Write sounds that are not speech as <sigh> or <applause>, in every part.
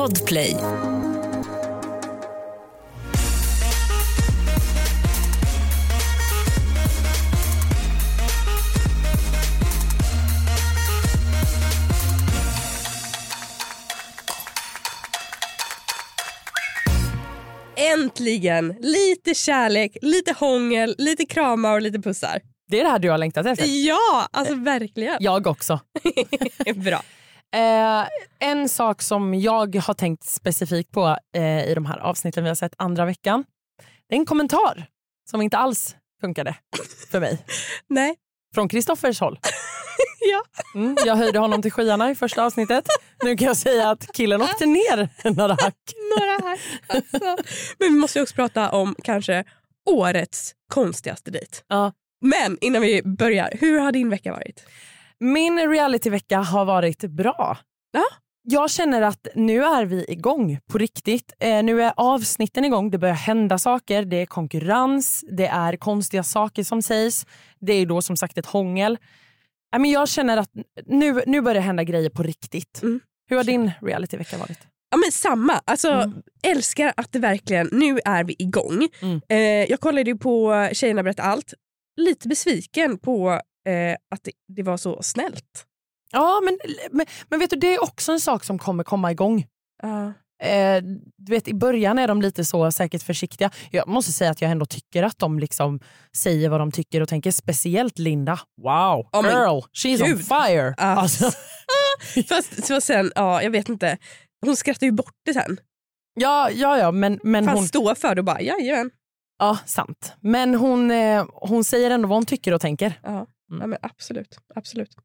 Podplay. Äntligen! Lite kärlek, lite hångel, lite kramar och lite pussar. Det är det här du har längtat efter. Ja, alltså verkligen. Jag också. <laughs> Bra. Eh, en sak som jag har tänkt specifikt på eh, i de här avsnitten vi har sett andra veckan. Det är en kommentar som inte alls funkade för mig. <laughs> Nej. Från Kristoffers håll. <laughs> Ja. Mm, jag höjde honom till skyarna i första avsnittet. Nu kan jag säga att killen åkte ner några hack. <laughs> Några här. Alltså. Men vi måste också prata om kanske årets konstigaste dejt. Ja. Men innan vi börjar, hur har din vecka varit? Min realityvecka har varit bra. Ja. Jag känner att nu är vi igång på riktigt. Eh, nu är avsnitten igång, det börjar hända saker, det är konkurrens, det är konstiga saker som sägs. Det är då som sagt ett hångel. Eh, men jag känner att nu, nu börjar det hända grejer på riktigt. Mm. Hur har din realityvecka varit? Ja men samma. Alltså, Mm. Älskar att det verkligen, nu är vi igång. Mm. Eh, jag kollade ju på Tjejerna berättar allt. Lite besviken på eh, att det, det var så snällt. Ja, men, men, men vet du, det är också en sak som kommer komma igång. Uh. Eh, du vet, I början är de lite så säkert försiktiga. Jag måste säga att jag ändå tycker att de liksom säger vad de tycker och tänker. Speciellt Linda. Wow, men girl, she's on gud. fire. Alltså. Alltså, <laughs> Fast så sen, ja jag vet inte. Hon skrattar ju bort det sen. ja, ja, ja, men, men Fan hon... stå för det och bara jajamän. Ja, sant. Men hon, eh, hon säger ändå vad hon tycker och tänker. Mm. Ja, men absolut, absolut.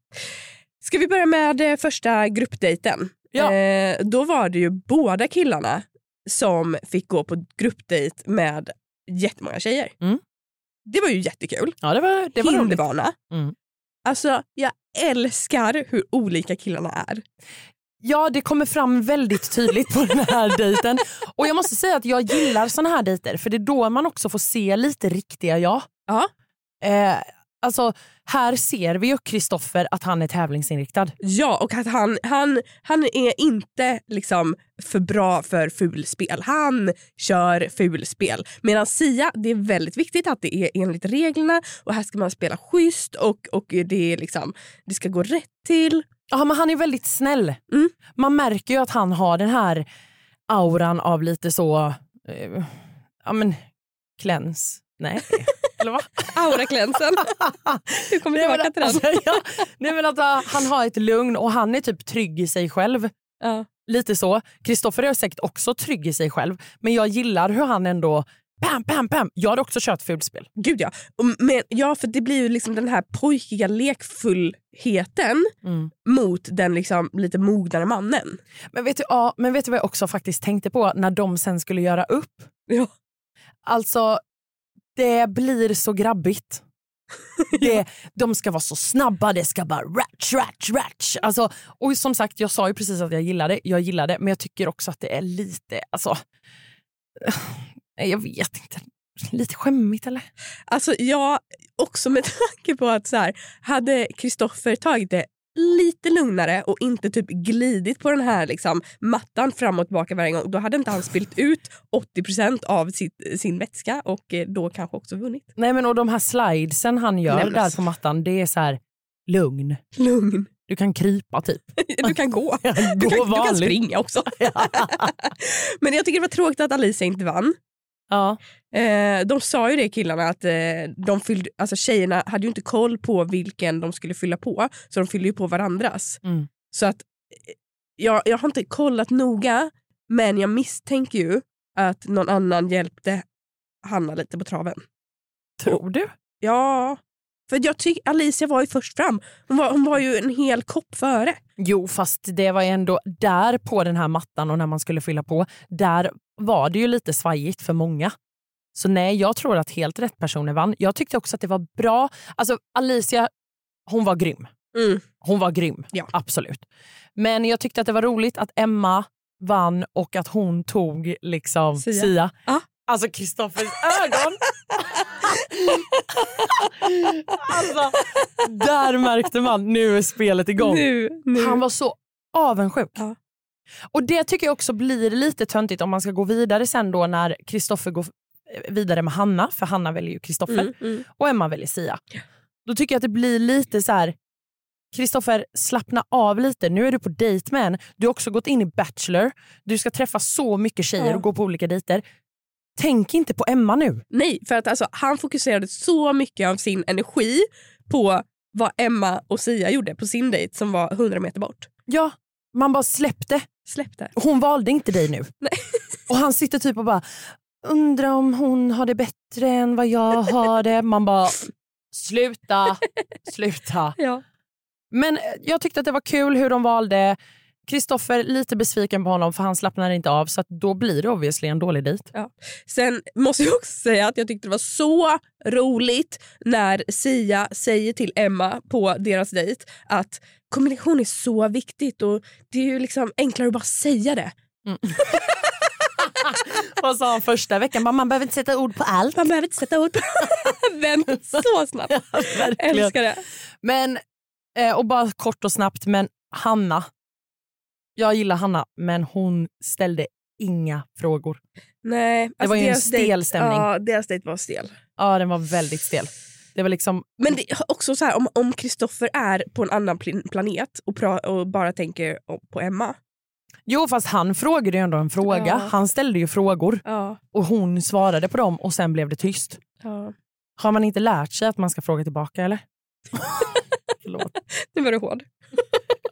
Ska vi börja med eh, första gruppdejten? Ja. Eh, då var det ju båda killarna som fick gå på gruppdejt med jättemånga tjejer. Mm. Det var ju jättekul. Ja, det var, det var. Hinderbana. Mm. Alltså, jag älskar hur olika killarna är. Ja, det kommer fram väldigt tydligt på den här <laughs> dejten. Och jag måste säga att jag gillar såna här dejter för det är då man också får se lite riktiga jag. Ja. Eh, alltså, här ser vi ju Kristoffer att han är tävlingsinriktad. Ja, och att han, han, han är inte liksom för bra för fulspel. Han kör fulspel. Medan Sia, det är väldigt viktigt att det är enligt reglerna och här ska man spela schysst och, och det, är liksom, det ska gå rätt till. Ja, men han är väldigt snäll. Mm. Man märker ju att han har den här auran av lite så... Eh, ja men, kläns. Nej, <laughs> eller vad? Auraklänsen. <laughs> Du kommer tillbaka till den. alltså, ja, nej, men att, uh, han har ett lugn och han är typ trygg i sig själv. Ja. Lite så. Kristoffer är säkert också trygg i sig själv. Men jag gillar hur han ändå... Bam, bam, bam. Jag hade också kört fulspel. Gud ja. Och- Men, ja, för det blir ju liksom den här pojkiga lekfullheten Mm. mot den liksom lite mognare mannen. Men, vet du, ja, men vet du vad jag också faktiskt tänkte på när de sen skulle göra upp? Ja. Alltså, det blir så grabbigt. <laughs> Det, de ska vara så snabba, det ska bara ratch, ratch, ratch. Alltså, och som sagt, jag sa ju precis att jag gillade jag gillade men jag tycker också att det är lite, alltså, <sighs> jag vet inte, lite skämmigt eller? Alltså ja, också med <laughs> tanke på att så här, hade Kristoffer tagit det lite lugnare och inte typ glidit på den här liksom, mattan fram och tillbaka varje gång, då hade inte han spillt ut 80% av sitt, sin vätska och eh, då kanske också vunnit. Nej men och de här slidesen han gör Nej, där alltså. på mattan, det är så här lugn. Lugn. Du kan krypa typ. <laughs> Du kan gå. <laughs> Gå Du kan, du kan springa också. <laughs> Men jag tycker det var tråkigt att Alicia inte vann. Ja. Eh, de sa ju det killarna att eh, de fyllde, alltså tjejerna hade ju inte koll på vilken de skulle fylla på så de fyllde ju på varandras. Mm. Så att eh, jag, jag har inte kollat noga men jag misstänker ju att någon annan hjälpte Hanna lite på traven. Tror du? Ja, för jag tycker Alicia var ju först fram. Hon var, hon var ju en hel kopp före. Jo, fast det var ändå där på den här mattan och när man skulle fylla på, där var det ju lite svajigt för många. Så nej, jag tror att helt rätt personer vann. Jag tyckte också att det var bra. Alltså Alicia, hon var grym. Mm. Hon var grym, Ja. absolut. Men jag tyckte att det var roligt att Emma vann och att hon tog liksom Sia. Sia. Ja. Alltså Kristoffers ögon. <laughs> alltså, där märkte man, nu är spelet igång. Nu, nu. Han var så avundsjuk. Ja. Och det tycker jag också blir lite töntigt om man ska gå vidare sen då när Kristoffer går vidare med Hanna, för Hanna väljer ju Kristoffer Mm, mm. och Emma väljer Sia. Då tycker jag att det blir lite så här. Kristoffer, slappna av lite. Nu är du på dejt med en. Du har också gått in i Bachelor. Du ska träffa så mycket tjejer och gå på olika dejter. Tänk inte på Emma nu. Nej, för att alltså, han fokuserade så mycket av sin energi på vad Emma och Sia gjorde på sin dejt som var 100 meter bort. Ja, man bara släppte. Släpp det. Hon valde inte dig nu. <laughs> Och han sitter typ och bara, undrar om hon har det bättre än vad jag har det. Man bara, sluta, sluta. <laughs> Ja. Men eh, jag tyckte att det var kul hur de valde. Kristoffer lite besviken på honom för han slappnar inte av så att då blir det obviously en dålig dejt. Sen måste jag också säga att jag tyckte det var så roligt när Sia säger till Emma på deras dejt att kommunikation är så viktigt och det är ju liksom enklare att bara säga det. <laughs> Vad sa han första veckan? Man behöver inte sätta ord på allt. Man behöver inte sätta ord på <laughs> Vänt så snabbt. Verkligen. Älskar det. Men, eh, och bara kort och snabbt, men Hanna. Jag gillar Hanna, men hon ställde inga frågor. Nej, alltså Det var ju en stel dejt- stämning. Ja, deras dejt var stel. Ja, den var väldigt stel. Det var liksom, Men det också så här, om, Kristoffer är på en annan pl- planet och, pra- och bara tänker på Emma. jo, fast han frågade ju ändå en fråga. Ja. Han ställde ju frågor Ja, och hon svarade på dem och sen blev det tyst. ja. Har man inte lärt sig att man ska fråga tillbaka eller? <laughs> Förlåt. Nu var du hård.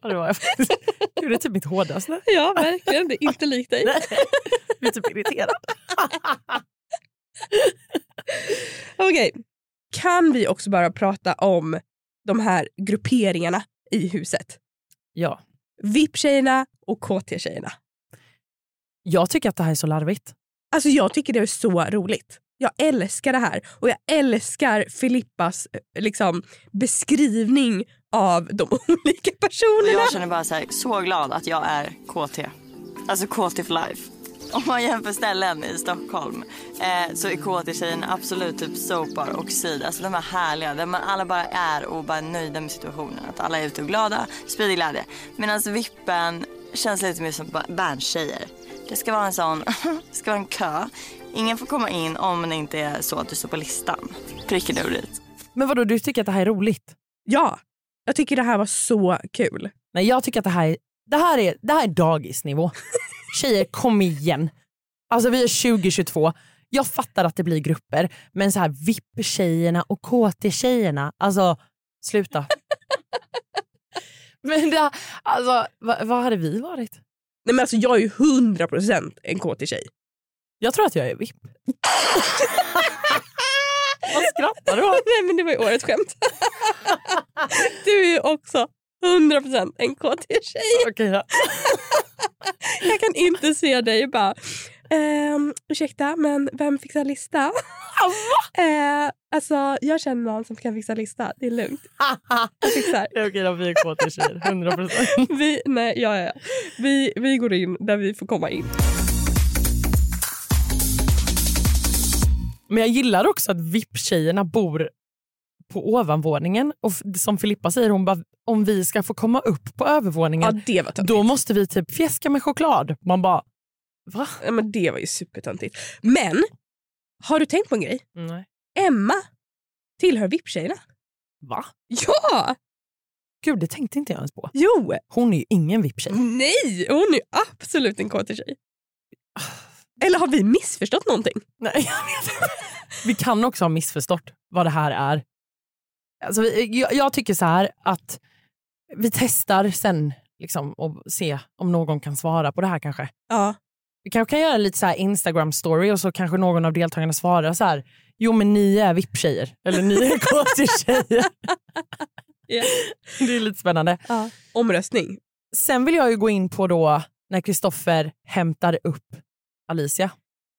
Ja, det var jag faktiskt. <laughs> Det är typ mitt hårdaste. Ja, verkligen. Det är inte likt dig. Jag blir typ irriterad. <laughs> Okej. Kan vi också bara prata om de här grupperingarna i huset? Ja. VIP-tjejerna och KT-tjejerna. Jag tycker att det här är så larvigt. Alltså jag tycker det är så roligt. Jag älskar det här och jag älskar Filippas eh, liksom, beskrivning av de <laughs> olika personerna. jag känner bara så, här, så glad att jag är KT. Alltså KT for life. <laughs> Om man jämför ställen i Stockholm eh, så är KT-tjejerna absolut typ Sopar och Syd. Alltså de är härliga, där man alla bara är och bara är nöjda med situationen. Att alla är ute och glada, sprider glädje. Medan Vippen känns lite mer som ba- bandtjejer. Det ska vara en sån, <laughs> det ska vara en kö. Ingen får komma in om det inte är så att du står på listan. Pricken över dit. Men vadå, du tycker att det här är roligt? Ja, jag tycker det här var så kul. Nej, jag tycker att det här är, det här är, det här är dagisnivå. <laughs> Tjejer, kom igen. Alltså vi är 2022. Jag fattar att det blir grupper, men så här VIP-tjejerna och KT-tjejerna, alltså sluta. <laughs> men det, alltså, vad, vad hade vi varit? Nej, men alltså, jag är ju 100% en KT-tjej. Jag tror att jag är VIP. <laughs> vad skrattar du åt? Nej men det var ju årets skämt. du är ju också 100% en KT-tjej. Okej då. <laughs> Jag kan inte se dig bara ehm, ursäkta men vem fixar lista? eh, alltså jag känner någon som kan fixa lista, det är lugnt. <laughs> Jag fixar. Det är okej då, vi är KT-tjejer. 100%. Vi, nej, ja, ja. Vi, vi går in där vi får komma in. Men jag gillar också att VIP-tjejerna bor på ovanvåningen. Och som Filippa säger, hon bara, om vi ska få komma upp på Ja övervåningen töntigt. då måste vi typ fjäska med choklad. Man bara, va? Ja, men det var ju supertöntigt. Men har du tänkt på en grej? Nej. Emma tillhör VIP-tjejerna. Va? Ja! Gud, det tänkte inte jag ens på. Jo! Hon är ju ingen VIP-tjej. Nej, hon är absolut en KT-tjej. Eller har vi missförstått någonting? Nej, jag vet inte. Vi kan också ha missförstått vad det här är. Alltså, vi- jag, jag tycker så här att vi testar sen liksom, och se om någon kan svara på det här kanske. Ja. Vi kanske kan göra lite så här Instagram story och så kanske någon av deltagarna svarar så här. Jo men ni är VIP-tjejer. Eller ni är <laughs> KT-tjejer. Ja. Det är lite spännande. ja. Omröstning. Sen vill jag ju gå in på då när Kristoffer hämtar upp Alicia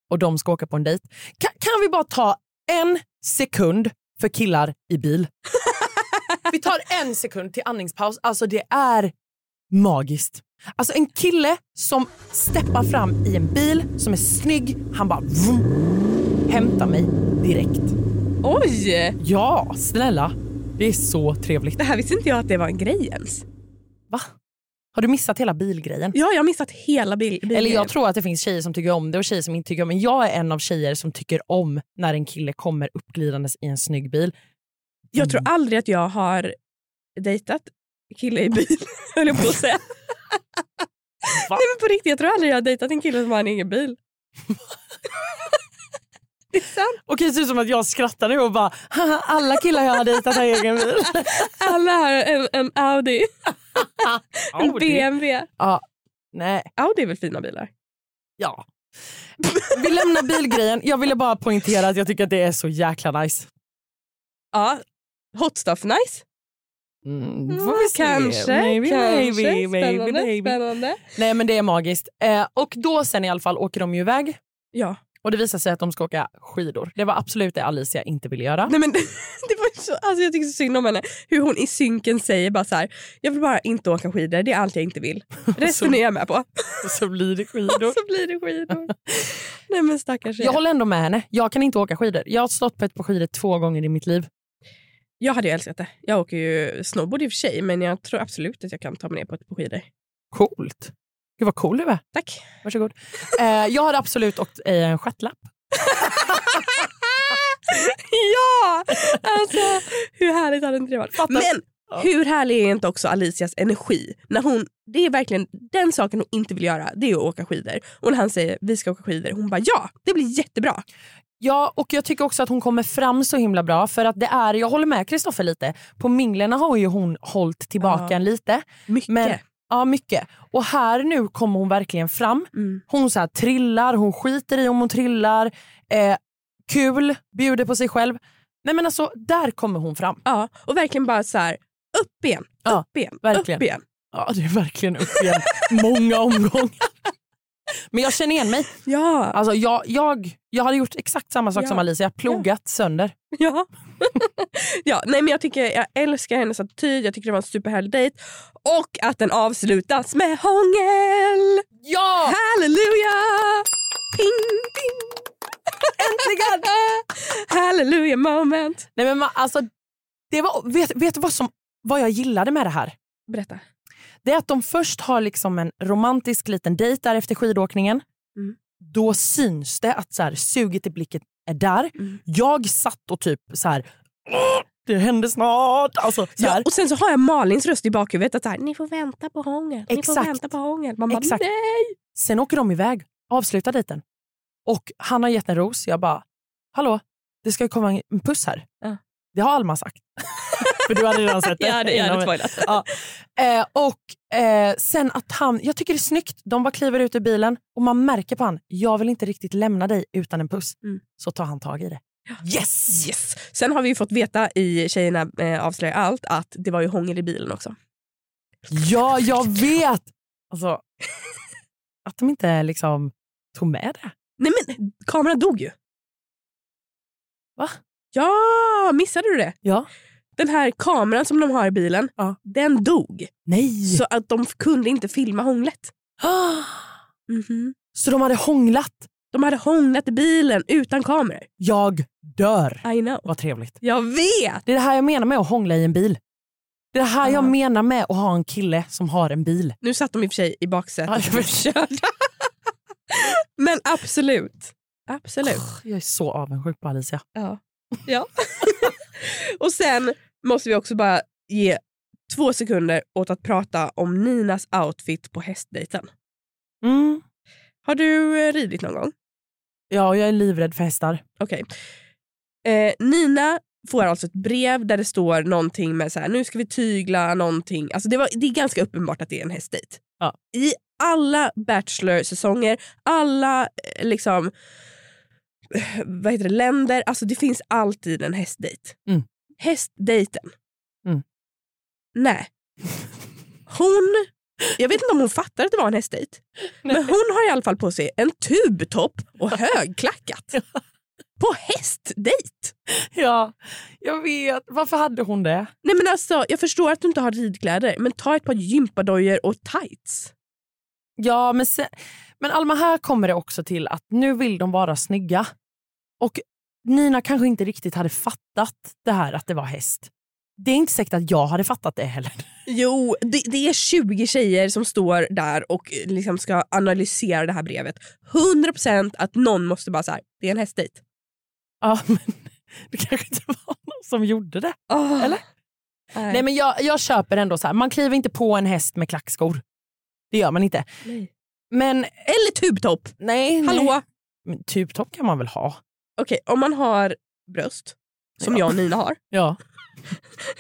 och de ska åka på en dejt. Kan, kan vi bara ta en sekund för killar i bil? <laughs> vi tar en sekund till andningspaus. Alltså det är magiskt. Alltså en kille som steppar fram i en bil som är snygg. Han bara vroom, hämtar mig direkt. Oj! Ja, snälla. Det är så trevligt. Det här visste inte jag att det var en grej ens. Va? Har du missat hela bilgrejen? Ja, jag har missat hela bil. bil Eller jag tror att det finns tjejer som tycker om det och tjejer som inte tycker om det. Men jag är en av tjejer som tycker om när en kille kommer uppglidandes i en snygg bil. jag tror aldrig att jag har dejtat kille i bil, <laughs> höll jag på att säga. <laughs> Nej men på riktigt, jag tror aldrig jag har dejtat en kille som har en egen bil. <laughs> det är sant. Okej, det ser ut som att jag skrattar nu och bara "Haha, alla killar jag har dejtat har egen bil. <laughs> Alla har en, en Audi, <laughs> en. BMW. Ja, nej, Audi är väl fina bilar? ja. <laughs> Vi lämnar bilgrejen. Jag ville bara poängtera att jag tycker att det är så jäkla nice. Ja. Hot stuff nice? Mm, får Mm, vi se. kanske. Maybe, kanske. maybe, maybe, spännande, maybe. spännande. Nej men det är magiskt. Eh, och då sen i alla fall åker de ju iväg Ja. Och det visar sig att de ska åka skidor. Det var absolut det Alicia inte ville göra. Nej, men <laughs> det var så, alltså jag tycker så synd om henne. Hur hon i synken säger bara så här, jag vill bara inte åka skidor, det är allt jag inte vill. <laughs> Resten är jag med på. Så blir det Och <laughs> skidor. så blir det skidor. Nej men stackars Jag er. håller ändå med henne. Jag kan inte åka skidor. Jag har stått på ett par skidor två gånger i mitt liv. Jag hade ju älskat det. Jag åker ju snowboard i och för sig men jag tror absolut att jag kan ta mig ner på ett par skidor. Coolt. Gud vad cool du är. Tack. Varsågod. Eh, jag hade absolut åkt i en stjärtlapp. <laughs> ja! Alltså hur härligt hade inte det varit? Fattar. Men Ja. hur härlig är inte också Alicias energi? När hon, det är verkligen den saken hon inte vill göra, det är att åka skidor. Och när han säger vi ska åka skidor, hon bara ja, det blir jättebra. Ja, och jag tycker också att hon kommer fram så himla bra. För att det är, jag håller med Kristoffer lite. På minglerna har ju hon hållit tillbaka Ja. en lite. Mycket. Men, ja, mycket. Och här nu kommer hon verkligen fram. Mm. Hon så här trillar, hon skiter i om hon trillar. Eh, kul, bjuder på sig själv. Nej men alltså, där kommer hon fram. Ja, och verkligen bara så här, upp igen, Ja, upp igen, verkligen. upp igen. Ja, det är verkligen upp igen. Många omgångar. Men jag känner igen mig. Ja, Alltså, jag, jag, jag hade gjort exakt samma sak Ja. som Alicia. Plogat sönder. ja. <laughs> ja nej, men jag, tycker, jag älskar hennes attityd, jag tycker det var en superhärlig dejt. Och att den avslutas med hångel! Ja! Halleluja! Ping, ping. <laughs> Äntligen! Halleluja moment. Nej, men man, alltså, det var, vet, vet du vad, som, vad jag gillade med det här? Berätta. Det är att de först har liksom en romantisk liten dejt där efter skidåkningen. Mm. Då syns det att så här, suget i blicket är där. Mm. Jag satt och typ så här. "Åh, Det händer snart. Alltså, så Ja, och sen så har jag Malins röst i bakhuvudet att så här, ni får vänta på hångel. Ni får Exakt. vänta på hångel. Man bara, Exakt. nej. Sen åker de iväg, avslutar dejten. Och han har gett en ros. Jag bara, hallå, det ska komma en puss här. Ja. Det har Alma sagt. <laughs> För du hade redan sett det. Ja, det, jag hade mig. spoilat. Ja. Eh, och eh, sen att han, jag tycker det är snyggt, de bara kliver ut ur bilen och man märker på han, jag vill inte riktigt lämna dig utan en puss. Mm. Så tar han tag i det. Yes! Yes. Sen har vi ju fått veta i Tjejerna eh, avslöjar allt att det var ju hångel i bilen också. Ja, jag vet! Alltså, att de inte liksom tog med det. Nej men kameran dog ju. Va? Ja, missade du det? Ja. Den här kameran som de har i bilen, Ja. den dog. Nej! Så att de kunde inte filma hånglet. Ah, <gasps> Mhm. Så de hade hånglat. De hade hånglat i bilen utan kameror. Jag dör. I know. Vad trevligt. Jag vet! Det är det här jag menar med att hångla i en bil. Det är det här Ja. jag menar med att ha en kille som har en bil. Nu satt de i och för sig i baksätet Ja. <laughs> Men absolut. Absolut. Jag är så avundsjuk på Alicia. Ja. ja. <laughs> och sen måste vi också bara ge två sekunder åt att prata om Ninas outfit på hästdejten. Mm. Har du eh, ridit någon gång? Ja, jag är livrädd för hästar. Okej. Eh, Nina får alltså ett brev där det står någonting med så här, nu ska vi tygla någonting. Alltså det, var, det är ganska uppenbart att det är en hästdejt. Ja. I alla Bachelor-säsonger, alla eh, liksom, eh, vad heter det, länder, alltså det finns alltid en hästdejt. Mm. Hästdejten. Mm. Nej. Hon, jag vet inte om hon fattar att det var en hästdejt. Men hon har i alla fall på sig en tubtopp och högklackat. På hästdejt? Ja, jag vet. Varför hade hon det? Nej men alltså, jag förstår att du inte har ridkläder, men ta ett par gympadojor och tights. Ja, men, sen, men Alma, här kommer det också till att nu vill de vara snygga. Och Nina kanske inte riktigt hade fattat det här att det var häst. det är inte säkert att jag hade fattat det heller. <laughs> Jo, det, det är 20 tjejer som står där och eh, liksom ska analysera det här brevet. 100% att någon måste bara säga det är en hästdejt. Ja, <laughs> men det kanske inte var någon som gjorde det. Oh. Eller? Nej. Nej men jag, jag köper ändå så här. man kliver inte på en häst med klackskor. Det gör man inte. Nej. Men Eller tubtopp. nej, nej. Hallå? Men tubtopp kan man väl ha? Okej, om man har bröst, som Ja. jag och Nina har. Ja. <laughs>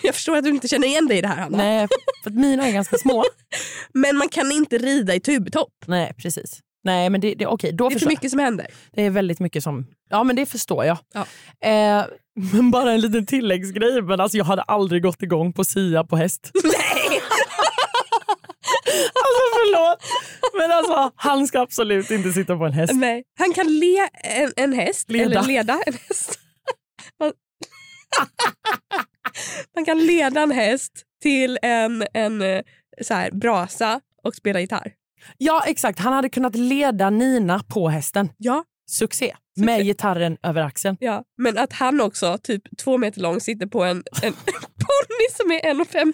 Jag förstår att du inte känner igen dig i det här Hanna. Nej, för att mina är ganska små. <laughs> Men man kan inte rida i tubtopp. nej, precis. Nej, men det, det, okej, då Det är för förstår jag. mycket som händer. Det är väldigt mycket som... Ja, men det förstår jag. Ja. Eh, <laughs> men bara en liten tilläggsgrej. Men alltså, jag hade aldrig gått igång på Sia på häst. Nej! Alltså förlåt. Men alltså, han ska absolut inte sitta på en häst. Nej. Han kan le en, en häst, Leda. eller leda en häst. Man- Man kan leda en häst till en, en eh, så här, brasa och spela gitarr. Ja, exakt. Han hade kunnat leda Nina på hästen. Ja, Succé. Med gitarren över axeln. ja. Men att han också, typ två meter lång, sitter på en, en <laughs> ponny som är 1,50.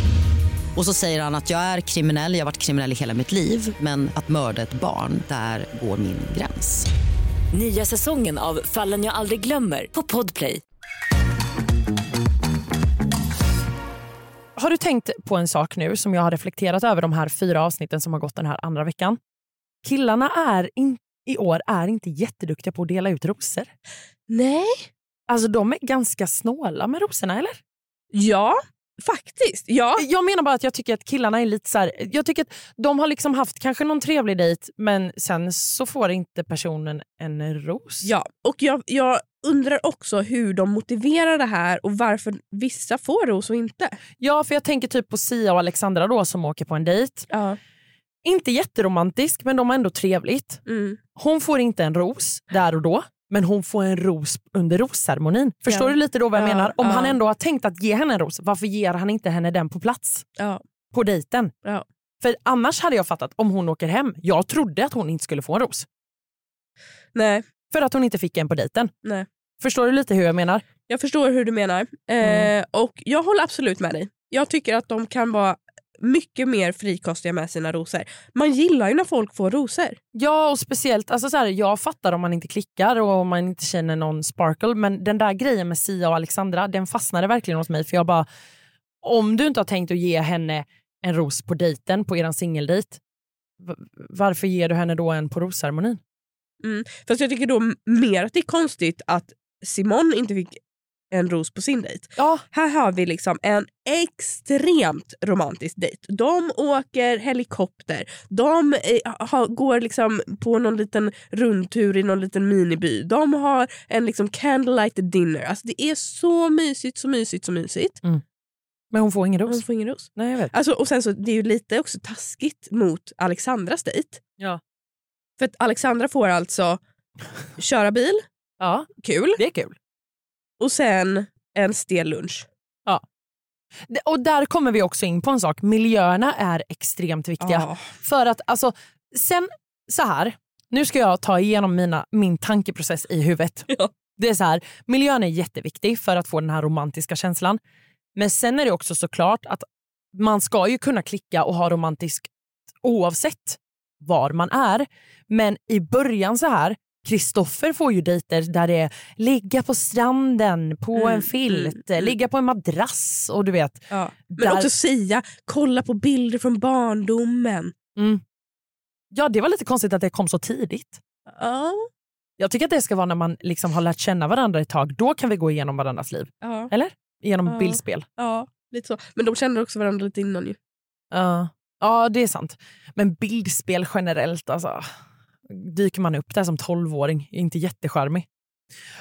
Och så säger han att jag är kriminell, jag har varit kriminell i hela mitt liv men att mörda ett barn, där går min gräns. Nya säsongen av Fallen jag aldrig glömmer på Podplay. Har du tänkt på en sak nu som jag har reflekterat över de här fyra avsnitten som har gått den här andra veckan? Killarna är in, i år är inte jätteduktiga på att dela ut rosor. Nej. Alltså de är ganska snåla med rosorna, eller? Ja, faktiskt. Ja. Jag menar bara att jag tycker att killarna är lite så här, Jag tycker att de har liksom haft kanske någon trevlig dejt men sen så får inte personen en ros. ja. Och jag, jag undrar också hur de motiverar det här och varför vissa får ros och inte. Ja, för jag tänker typ på Sia och Alexandra då som åker på en dejt. Ja. Inte jätteromantisk men de har ändå trevligt. Mm. Hon får inte en ros där och då, men hon får en ros under rosceremonin. Förstår Ja. du lite då vad jag Ja, menar? Om ja. han ändå har tänkt att ge henne en ros, varför ger han inte henne den på plats? På dejten? För annars hade jag fattat om hon åker hem. Jag trodde att hon inte skulle få en ros. Nej, För att hon inte fick en på dejten. nej. Förstår du lite hur jag menar? Jag förstår hur du menar. Mm. Eh, och Jag håller absolut med dig. Jag tycker att de kan vara mycket mer frikostiga med sina rosor. Man gillar ju när folk får rosor. Ja, och speciellt, alltså så här, jag fattar om man inte klickar och om man inte känner någon sparkle, men den där grejen med Sia och Alexandra, den fastnade verkligen hos mig. För jag bara, om du inte har tänkt att ge henne en ros på dejten, på er singeldejt, varför ger du henne då en på rosceremonin? Mm. Fast jag tycker då mer att det är konstigt att Simon inte fick en ros på sin dejt. Ja, Här har vi liksom en extremt romantisk dejt. De åker helikopter, de eh, har, går liksom på någon liten rundtur i någon liten miniby. De har en liksom candlelight dinner. Alltså det är så mysigt, så mysigt, så mysigt. men hon får ingen Hon ros. får ingen ros. Nej, jag vet. Alltså, och sen så, det är ju lite också taskigt mot Alexandras dejt. Ja. För att Alexandra får alltså köra bil, Ja, kul, det är kul. Och sen en stel lunch. Det- Och där kommer vi också in på en sak. Miljöerna är extremt viktiga. Ja. För att alltså, sen så här, nu ska jag ta igenom mina, min tankeprocess i huvudet. <laughs> Ja. Det är så här, miljön är jätteviktig för att få den här romantiska känslan. Men sen är det också såklart att man ska ju kunna klicka och ha romantiskt oavsett var man är. Men i början så här, Kristoffer får ju dejter där det är ligga på stranden, på Mm, en filt, mm, mm. ligga på en madrass och du vet. Ja. Men Där- också säga, kolla på bilder från barndomen. Mm. Ja, det var lite konstigt att det kom så tidigt. Ja. Jag tycker att det ska vara när man liksom har lärt känna varandra ett tag. Då kan vi gå igenom varandras liv. Ja. Eller? Genom Ja. bildspel. ja, lite så. Men de känner också varandra lite innan ju. Ja. ja, det är sant. Men bildspel generellt, alltså. Dyker man upp där som tolvåring, inte jättecharmig.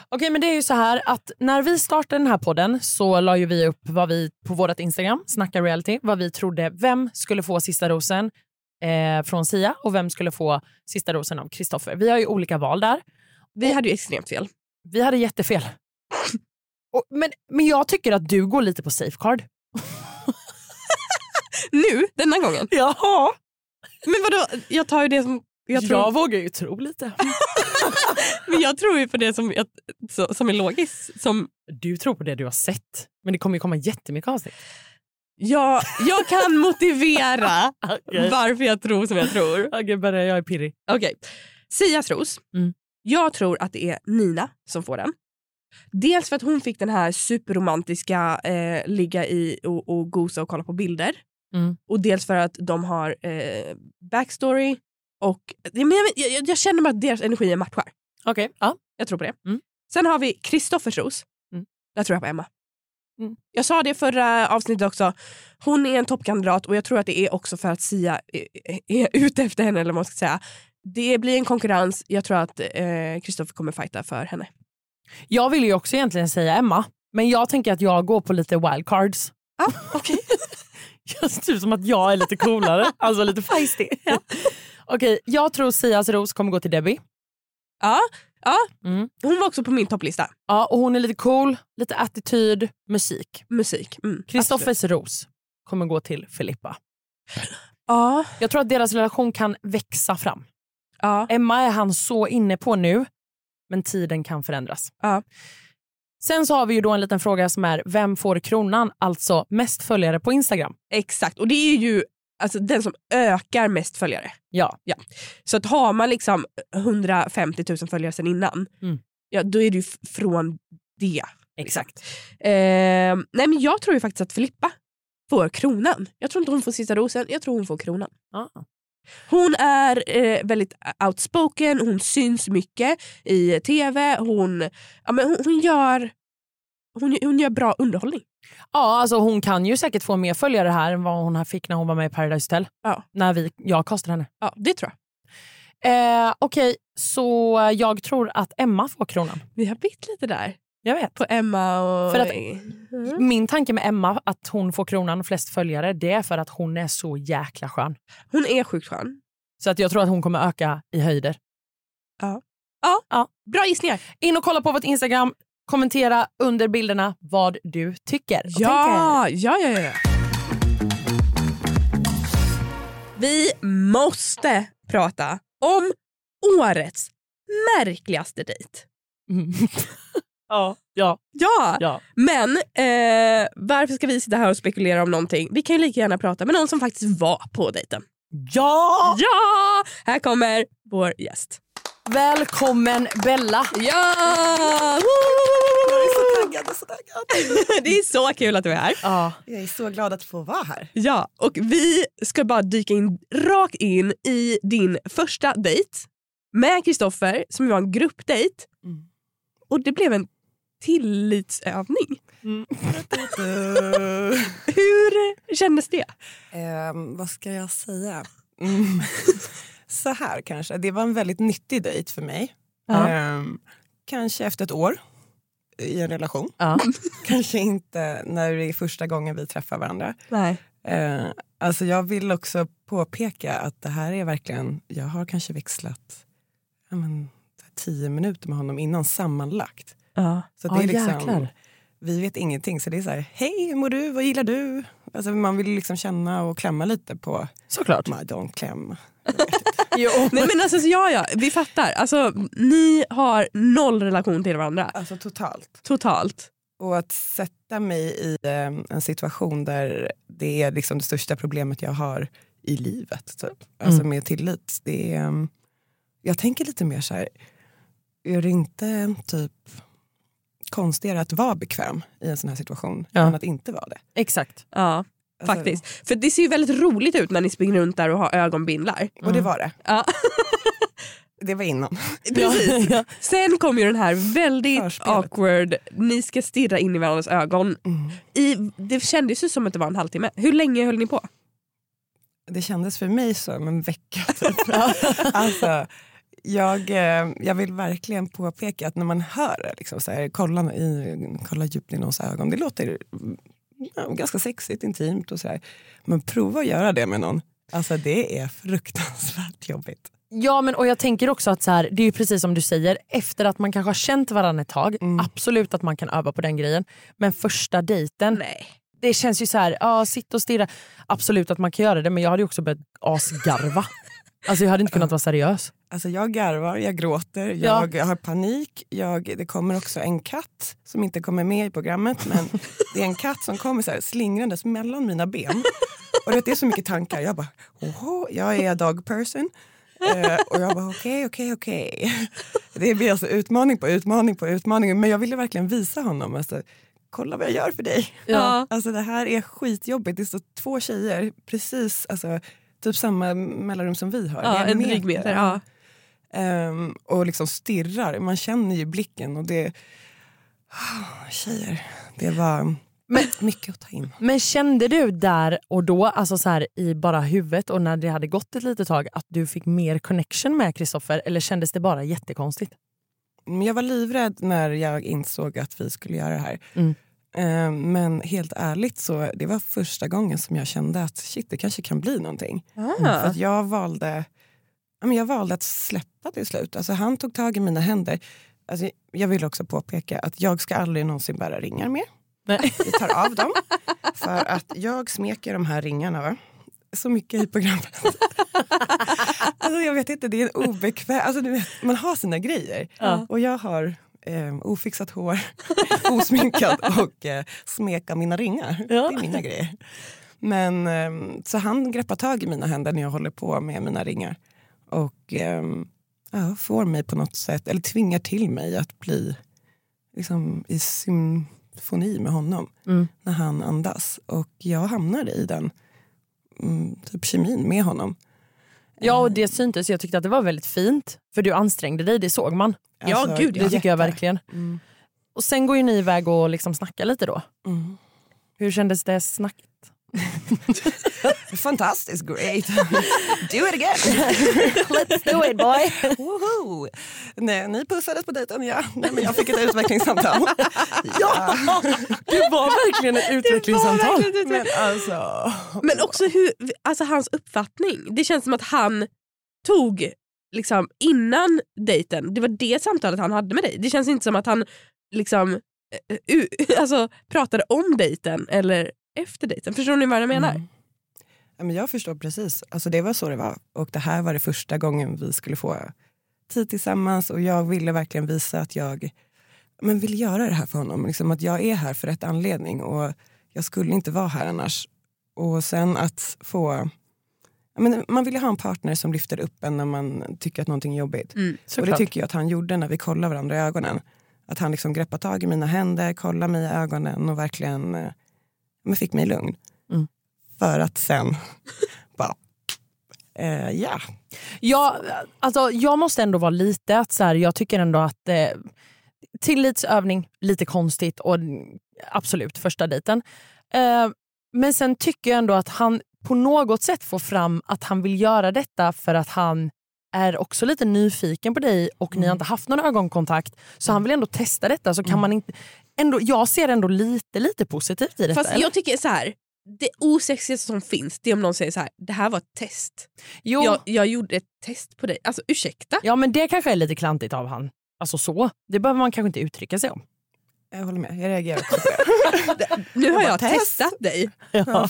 Okej, men det är ju så här att när vi startade den här podden så la ju vi upp vad vi på vårt Instagram, Snacka reality, vad vi trodde, vem skulle få sista rosen eh, från Sia och vem skulle få sista rosen av Kristoffer. Vi har ju olika val där. Vi hade ju extremt fel. Vi hade jättefel. <laughs> och, men, men jag tycker att du går lite på safeguard. Nu, denna gången. <laughs> Jaha. Men vadå, jag tar ju det som... Jag, tror, Jag vågar ju tro lite. <laughs> men jag tror ju på det som, som är logiskt. Som, Du tror på det du har sett, men det kommer ju komma jättemycket avsnitt. jag, jag kan motivera <laughs> Okej, varför jag tror som jag tror. okay, börja, jag är pirrig. Okej. Sias ros. Mm. Jag tror att det är Nina som får den. Dels för att hon fick den här superromantiska eh, ligga i och, och gosa och kolla på bilder. Mm. Och dels för att de har eh, backstory. Och, men jag, jag, jag känner bara att deras energier matchar. Okej, ja. Jag tror på det. Mm. Sen har vi Kristoffers ros. Mm. Där tror jag på Emma. Mm. Jag sa det förra avsnittet också. Hon är en toppkandidat och jag tror att det är också för att Sia är, är <laughs> ute efter henne. Eller vad man ska säga. Det blir en konkurrens. Jag tror att Kristoffer kommer fighta för henne. Jag vill ju också egentligen säga Emma, men jag tänker att jag går på lite wildcards. Ah, okay. <laughs> <laughs> Just typ som att jag är lite coolare, <laughs> alltså lite feisty. <laughs> Ja. Okej, jag tror Sias ros kommer gå till Debbie. ja, ja. Mm. Hon var också på min topplista. Ja, och hon är lite cool, lite attityd, musik. Musik. Mm. Kristoffers ros kommer gå till Filippa. Ja, Jag tror att deras relation kan växa fram. ja. Emma är han så inne på nu, men tiden kan förändras. Ja. Sen så har vi ju då en liten fråga som är, vem får kronan? Alltså mest följare på Instagram. Exakt. Och det är ju alltså, den som ökar mest följare. Ja. Så att har man liksom 150 000 följare sen innan, Mm. ja, då är det ju från det. Exakt. Eh, nej men jag tror ju faktiskt att Filippa får kronan. Jag tror inte hon får sista rosen, jag tror hon får kronan. Ja. Hon är eh, väldigt outspoken, hon syns mycket i tv, hon, ja, men hon, hon, gör, hon, hon gör bra underhållning. Ja, alltså hon kan ju säkert få mer följare här än vad hon fick när hon var med i Paradise Hotel. Ja. När vi, jag kastade henne. Ja, det tror jag. Eh, Okej, så jag tror att Emma får kronan. Vi har bytt lite där Jag vet. på Emma och... För att- Mm. Min tanke med Emma, att hon får kronan och flest följare, det är för att hon är så jäkla skön. Hon är sjukt skön. Så att jag tror att hon kommer öka i höjder. Bra gissningar. In och kolla på vårt Instagram. Kommentera under bilderna vad du tycker. Ja, ja, ja, ja. Vi måste prata om årets märkligaste dejt. Mm. <laughs> ja, ja, Ja, ja. men eh, varför ska vi sitta här och spekulera om någonting? Vi kan ju lika gärna prata med någon som faktiskt var på dejten. Ja! Ja! Här kommer vår gäst. Välkommen Bella! Ja! Jag är så taggad och så taggad. <laughs> Det är så kul att du är här. Ja. Jag är så glad att få vara här. Ja, och vi ska bara dyka in rakt in i din första dejt med Kristoffer som var en gruppdejt. Mm. Och det blev en tillitsövning. <laughs> Hur kändes det? Ehm, vad ska jag säga? Mm. <laughs> så här kanske. Det var en väldigt nyttig dejt för mig. Ehm, kanske efter ett år i en relation. <laughs> Kanske inte när det är första gången vi träffar varandra. Nej. Eh, alltså jag vill också påpeka att det här är verkligen, jag har kanske växlat ja, men, tio minuter med honom innan sammanlagt. Ja. Så Ja, det är liksom, jäklar. vi vet ingenting. Så det är så här, hej hur mår du, vad gillar du? Alltså man vill liksom känna och klämma lite på, Såklart. my don't kläm. <laughs> Jo. Nej men alltså så ja, ja, vi fattar. Alltså, ni har noll relation till varandra. Alltså totalt. Totalt. Och att sätta mig i eh, en situation där det är liksom det största problemet jag har i livet. Typ. Alltså Mm. med tillit. Det är, eh, jag tänker lite mer så här, är det inte typ konstigare att vara bekväm i en sån här situation Ja. än att inte vara det? Exakt. Ja, Alltså, faktiskt. För det ser ju väldigt roligt ut när ni springer runt där och har ögonbindlar. Och det var det. Ja. <laughs> Det var innan. <laughs> Precis. Ja. Sen kom ju den här väldigt Förspelet. awkward, ni ska stirra in i varandras ögon. Mm. I, det kändes ju som att det var en halvtimme. Hur länge höll ni på? Det kändes för mig som en vecka. Typ. <laughs> alltså, jag, eh, jag vill verkligen påpeka att när man hör det, liksom, så här, kolla, i, kolla djupt i någons ögon, det låter ja, ganska sexigt, intimt och så här. Men prova att göra det med någon Alltså det är fruktansvärt jobbigt. Ja men och jag tänker också att så här, det är ju precis som du säger, efter att man kanske har känt varandra ett tag, Mm. absolut att man kan öva på den grejen. Men första dejten, Nej. det känns ju så här, ja sitta och stirra. Absolut att man kan göra det men jag hade ju också börjat asgarva. <laughs> alltså jag hade inte kunnat vara seriös. Alltså jag garvar, jag gråter, Ja. jag har panik. Jag, det kommer också en katt som inte kommer med i programmet men det är en katt som kommer så här slingrandes mellan mina ben. Och det är så mycket tankar. Jag bara, oho, jag är dog person. Eh, och jag bara okej, okej, okej. Det blir alltså utmaning på utmaning på utmaning. Men jag ville verkligen visa honom. Alltså, Kolla vad jag gör för dig. Ja. Alltså det här är skitjobbigt. Det står två tjejer, precis alltså, typ samma mellanrum som vi har. Ja, är en dryg meter. Ja. Ehm, och liksom stirrar. Man känner ju blicken. och det <sighs> Tjejer, det var mycket att ta in. Men kände du där och då, alltså så här, i bara huvudet och när det hade gått ett litet tag att du fick mer connection med Kristoffer eller kändes det bara jättekonstigt? Men jag var livrädd när jag insåg att vi skulle göra det här. Mm. Ehm, men helt ärligt så det var första gången som jag kände att shit, det kanske kan bli någonting. För Ah. att jag valde, men jag valde att släppa till slut. Alltså, han tog tag i mina händer. Alltså, jag vill också påpeka att jag ska aldrig någonsin bära ringar mer. Nej. Vi tar av dem. För att jag smeker de här ringarna va? så mycket i programmet. alltså, jag vet inte, det är en obekväm... Alltså, vet, man har sina grejer. Ja. Och jag har eh, ofixat hår, <laughs> osminkad och eh, smeka mina ringar. Ja. Det är mina grejer. Men, ehm, så han greppar tag i mina händer när jag håller på med mina ringar. Och ehm, ja, får mig på något sätt, eller tvingar till mig att bli liksom, i symfoni med honom Mm. när han andas. Och jag hamnade i den mm, typ kemin med honom. Ja och det syntes, jag tyckte att det var väldigt fint för du ansträngde dig, det såg man. Ja, gud, Det tycker jag jätte. verkligen. Mm. Och sen går ju ni iväg och liksom snackar lite då. Mm. Hur kändes det snacket? <laughs> Fantastiskt great. Do it again. Let's do it boy! Woho! Nej, ni pussades på dejten, ja. Nej, men jag fick ett utvecklingssamtal. <laughs> ja! Det var verkligen ett utvecklingssamtal. Men alltså... Men också hur, alltså hans uppfattning. Det känns som att han tog liksom innan dejten, det var det samtalet han hade med dig. Det känns inte som att han liksom eh, u- alltså, pratade om dejten eller efter dejten. Förstår ni vad jag menar? Mm. Ja, men jag förstår precis. Alltså, det var så det var. Och det här var det första gången vi skulle få tid tillsammans. Och jag ville verkligen visa att jag men vill göra det här för honom. Liksom att jag är här för rätt anledning. Och jag skulle inte vara här annars. Och sen att få... Men man vill ju ha en partner som lyfter upp en när man tycker att någonting är jobbigt. Mm, Och det tycker jag att han gjorde när vi kollade varandra i ögonen. Att han liksom greppade tag i mina händer, kollade mig i ögonen och verkligen eh, men fick mig lugn. Mm. För att sen <laughs> bara, eh, ja. Ja, alltså, jag måste ändå vara lite att så här, jag tycker ändå att eh, tillitsövning, lite konstigt och mm, absolut första dejten. Eh, men sen tycker jag ändå att han på något sätt får fram att han vill göra detta för att han är också lite nyfiken på dig och ni har inte haft någon ögonkontakt. Så han vill ändå testa detta. Så kan man inte, ändå, jag ser ändå lite, lite positivt i detta. Fast eller? jag tycker så här. Det osexigaste som finns det är om någon säger så här, det här var ett test. jo, Jag, jag gjorde ett test på dig. Alltså ursäkta? ja men det kanske är lite klantigt av han. Alltså så. Det behöver man kanske inte uttrycka sig om. Jag håller med, jag reagerar också. <laughs> Nu har bara, jag test. testat dig. Ja.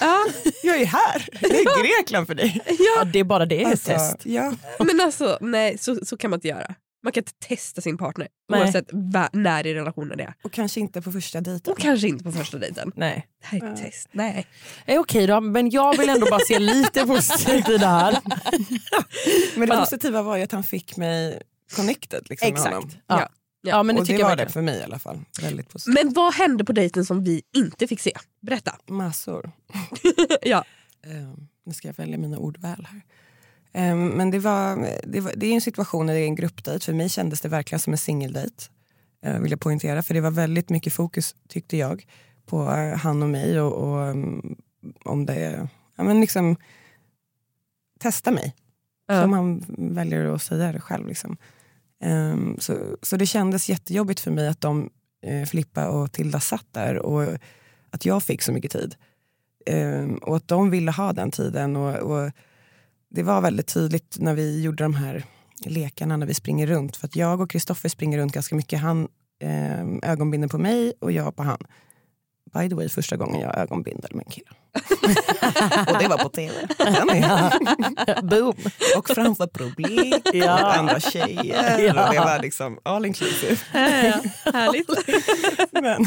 Ja, Jag är här, det är <laughs> Grekland för dig. Ja, det är bara det är ett Alltså, test. Ja. men alltså nej så, så kan man inte göra. Man kan inte testa sin partner Nej. oavsett när i relationen det är. Och kanske inte på första dejten. Och kanske inte på första dejten. Nej. Det här är ett test. Nej. Eh, Okej då, men jag vill ändå bara se lite <laughs> positivt i det här. <laughs> Men det Ja. positiva var ju att han fick mig connected liksom, med honom. Exakt. Ja. Ja. Ja, men det och tycker det jag var det verkligen. för mig i alla fall. Väldigt positivt. Men vad hände på dejten som vi inte fick se? Berätta. Massor. <laughs> ja. Eh, nu ska jag välja mina ord väl här. Eh, men det, var, det, var, det är en situation där det är en gruppdejt. För mig kändes det verkligen som en singeldejt. Eh, vill jag poängtera. För det var väldigt mycket fokus, tyckte jag, på eh, han och mig. Och, och mm, om det... Ja, men liksom, testa mig. Ja. Som han väljer att säga det själv. Liksom. Ehm, så, så det kändes jättejobbigt för mig att de, eh, Filippa och Tilda satt där och att jag fick så mycket tid. Eh, och att de ville ha den tiden. Och, och Det var väldigt tydligt när vi gjorde de här lekarna när vi springer runt. För att jag och Kristoffer springer runt ganska mycket. Han eh, ögonbinder på mig och jag på han. By the way, första gången jag ögonbindade med en kille. <laughs> och det var på tv. <laughs> Boom. och framför publik Ja. och andra tjejer. Ja. Och det var liksom all inclusive. Härligt. <laughs> men,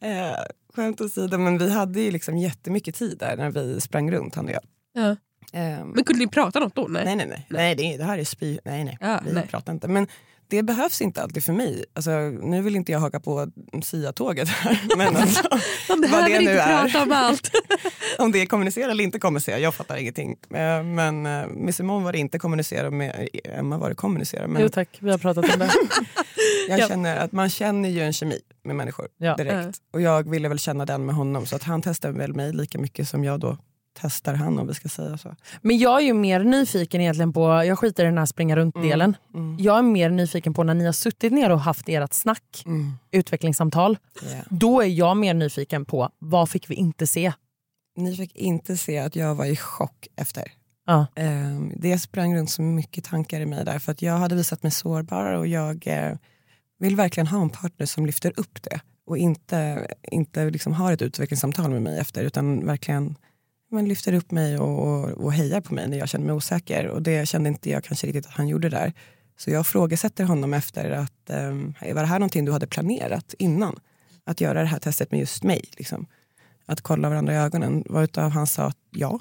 eh, skämt åsido, men vi hade ju liksom jättemycket tid där när vi sprang runt han och jag. Ja. Ehm, Men kunde ni prata något då? Nej. nej, nej, nej. nej det, det här är spy... Nej, nej. Ja, vi nej. pratar inte. Men det behövs inte alltid för mig. Alltså, nu vill inte jag haka på Sia-tåget här. <laughs> Men alltså, <laughs> vad behöver det nu inte är. prata om allt. <laughs> om det är kommunicera eller inte kommunicera, jag fattar ingenting. Eh, Men eh, med Simone var det inte kommunicera, med Emma var det kommunicera. Men Jo tack, vi har pratat om det. jag Ja. känner att man känner ju en kemi med människor Ja. direkt. Och jag ville väl känna den med honom så att han testar väl mig lika mycket som jag då testar han om vi ska säga så. Men jag är ju mer nyfiken egentligen på, jag skiter i den här springa runt-delen. Mm. Jag är mer nyfiken på när ni har suttit ner och haft ert snack, Mm. utvecklingssamtal. Yeah. Då är jag mer nyfiken på vad fick vi inte se? Ni fick inte se att jag var i chock efter. Ja. Eh, Det sprang runt så mycket tankar i mig där för att jag hade visat mig sårbar och jag eh, vill verkligen ha en partner som lyfter upp det och inte, inte liksom har ett utvecklingssamtal med mig efter utan verkligen men lyfter upp mig och, och, och hejar på mig när jag känner mig osäker och det kände inte jag kanske riktigt att han gjorde där. Så jag frågesätter honom efter att um, var det här någonting du hade planerat innan? Att göra det här testet med just mig? Liksom? Att kolla varandra i ögonen. Varutav han sa att ja.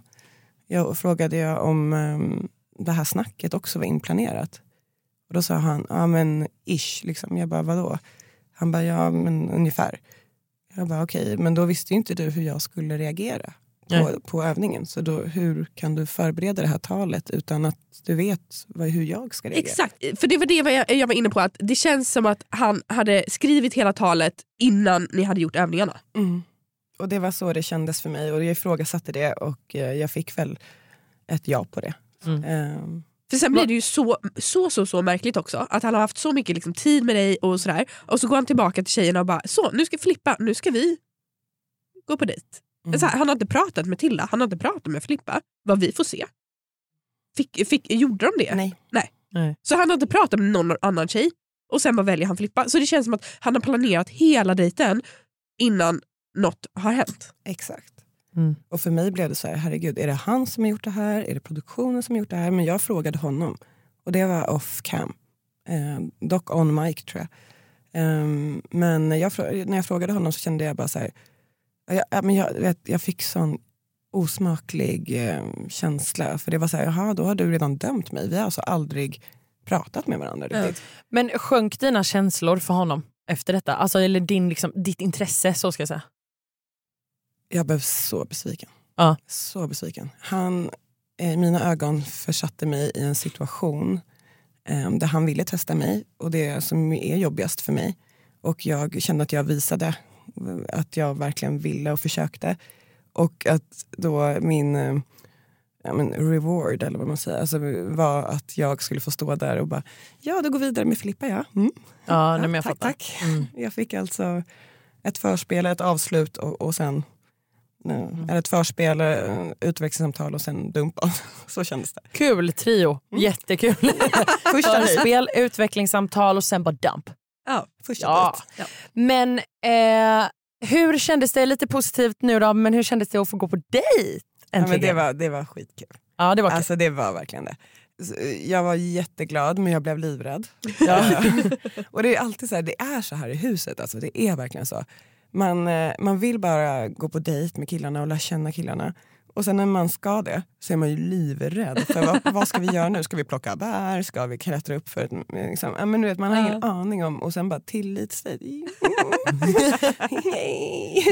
Jag frågade jag om um, det här snacket också var inplanerat. Och då sa han, ja men ish. Liksom. Jag bara, vadå? Han bara, ja men ungefär. Jag bara, okej, men då visste ju inte du hur jag skulle reagera på, på övningen. Så då, hur kan du förbereda det här talet utan att du vet vad, hur jag ska reagera? Exakt, för det var det jag, jag var inne på. att Det känns som att han hade skrivit hela talet innan ni hade gjort övningarna. Mm. Och det var så det kändes för mig och jag ifrågasatte det och eh, jag fick väl ett ja på det. Mm. Ehm, För sen blir det ju så, så så så märkligt också att han har haft så mycket liksom, tid med dig och sådär. Och så går han tillbaka till tjejerna och bara så nu ska Filippa, nu ska vi gå på dejt. Mm. Så här, han har inte pratat med Tilla, han har inte pratat med Filippa. Vad vi får se. Fick, fick, gjorde de det? nej. Nej. Så han har inte pratat med någon annan tjej och sen bara väljer han Filippa. Så det känns som att han har planerat hela dejten innan något har hänt. Exakt. Mm. Och för mig blev det så här, herregud, är det han som har gjort det här? Är det produktionen som har gjort det här? Men jag frågade honom. Och det var off cam. Eh, dock on mic tror jag. Ehm, men när jag, när jag frågade honom så kände jag bara så här, jag, ja, men jag, vet, jag fick sån osmaklig eh, känsla. För det var så här, jaha då har du redan dömt mig. Vi har alltså aldrig pratat med varandra riktigt. Men sjönk dina känslor för honom efter detta? Alltså, eller din, liksom, ditt intresse så ska jag säga. Jag blev så besviken. Ja. Så besviken. Han, eh, mina ögon försatte mig i en situation eh, där han ville testa mig och det som är jobbigast för mig. Och jag kände att jag visade att jag verkligen ville och försökte. Och att då min eh, ja, men reward, eller vad man säger, alltså, var att jag skulle få stå där och bara ja, du går vidare med Filippa ja. Mm. Ja, men jag tack, fattar. tack. Mm. Jag fick alltså ett förspel, ett avslut och, och sen Mm. eller ett förspel, eh, utväxlingssamtal och sen dumpad. <laughs> Så kändes det. Kul trio, jättekul. <laughs> Första. Förspel, utvecklingssamtal och sen bara dump. Första Ja. dejt. Men eh, hur kändes det, lite positivt nu då, men hur kändes det att få gå på dejt? Ja, men det, var, det var skitkul. ja, det var kul. Alltså det var verkligen det. Jag var jätteglad men jag blev livrädd. Ja. <laughs> och det är alltid så här, det är så här i huset, alltså, det är verkligen så. Man, eh, man vill bara gå på dejt med killarna och lära känna killarna. Och sen när man ska det så är man ju livrädd. För vad, <laughs> vad ska vi göra nu? Ska vi plocka bär? Ska vi klättra upp för ett... Liksom, ja, men du vet, man har ingen aning om och sen bara tillitsdejt.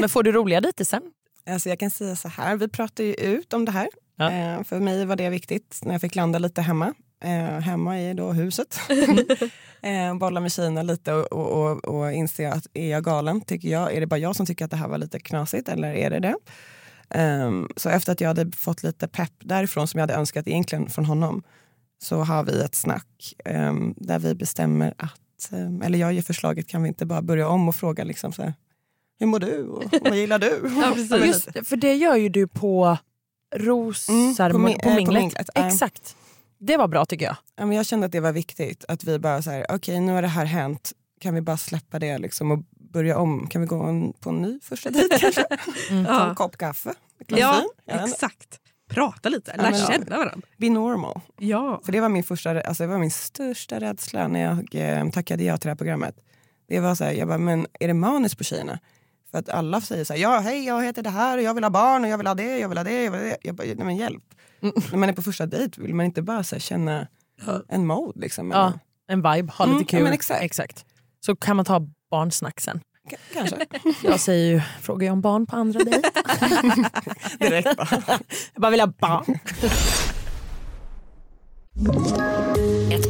<laughs> Men får du roliga dejter sen? Alltså jag kan säga så här, vi pratade ju ut om det här. Ja. Eh, för mig var det viktigt när jag fick landa lite hemma. Eh, hemma är då huset. <laughs> eh, bolla med Kina lite och, och, och, och inse att är jag galen? Tycker jag, är det bara jag som tycker att det här var lite knasigt eller är det det? Ehm, så efter att jag hade fått lite pepp därifrån som jag hade önskat egentligen från honom så har vi ett snack ehm, där vi bestämmer att, ehm, eller jag ger förslaget, kan vi inte bara börja om och fråga liksom så här, hur mår du? Och, vad gillar du? <laughs> Ja, Just, för det gör ju du på rosar Mm, på på, på eh, på minglet. minglet, ja. Exakt. Det var bra tycker jag. Ja, men jag kände att det var viktigt att vi bara så här, okej nu har det här hänt, kan vi bara släppa det liksom och börja om? Kan vi gå en, på en ny första dejt kanske? <laughs> Ta en Ja. kopp kaffe? Ja, exakt. Prata lite, Ja, lär men- känna varandra. Be normal. Ja. För det var min, första, alltså det var min största rädsla när jag eh, tackade ja till det här programmet. Det var så här, jag bara, men är det manus på tjejerna? För att alla säger så här, ja hej jag heter det här och jag vill ha barn och jag vill ha det, jag vill ha det, jag vill ha det. Jag bara, nej men hjälp. När man är på första dejt vill man inte bara så här, känna en mode liksom? Ja, en vibe, ha Mm, lite ja, kul. men exakt. Så kan man ta barnsnack sen. K- kanske. <laughs> Jag säger ju, frågar jag om barn på andra dejt? <laughs> Direkt bara. jag bara vill ha barn.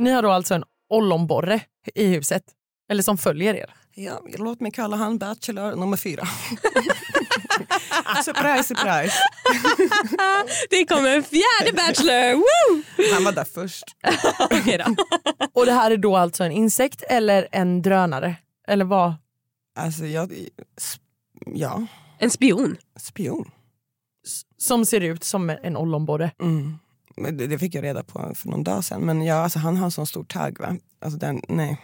Ni har då alltså en ollonborre i huset, eller som följer er. Ja, låt mig kalla han Bachelor nummer fyra. <laughs> surprise, surprise. <laughs> Det kommer en fjärde Bachelor! Woo! Han var där först. <laughs> Okej då. Och det här är då alltså en insekt eller en drönare? Eller vad? Alltså, jag, ja, En spion. spion. Som ser ut som en ollonborre. Mm. Det, fick jag reda på för någon dag sedan. Men ja, alltså, han har en sån stor tagg. Va? Alltså, den, nej.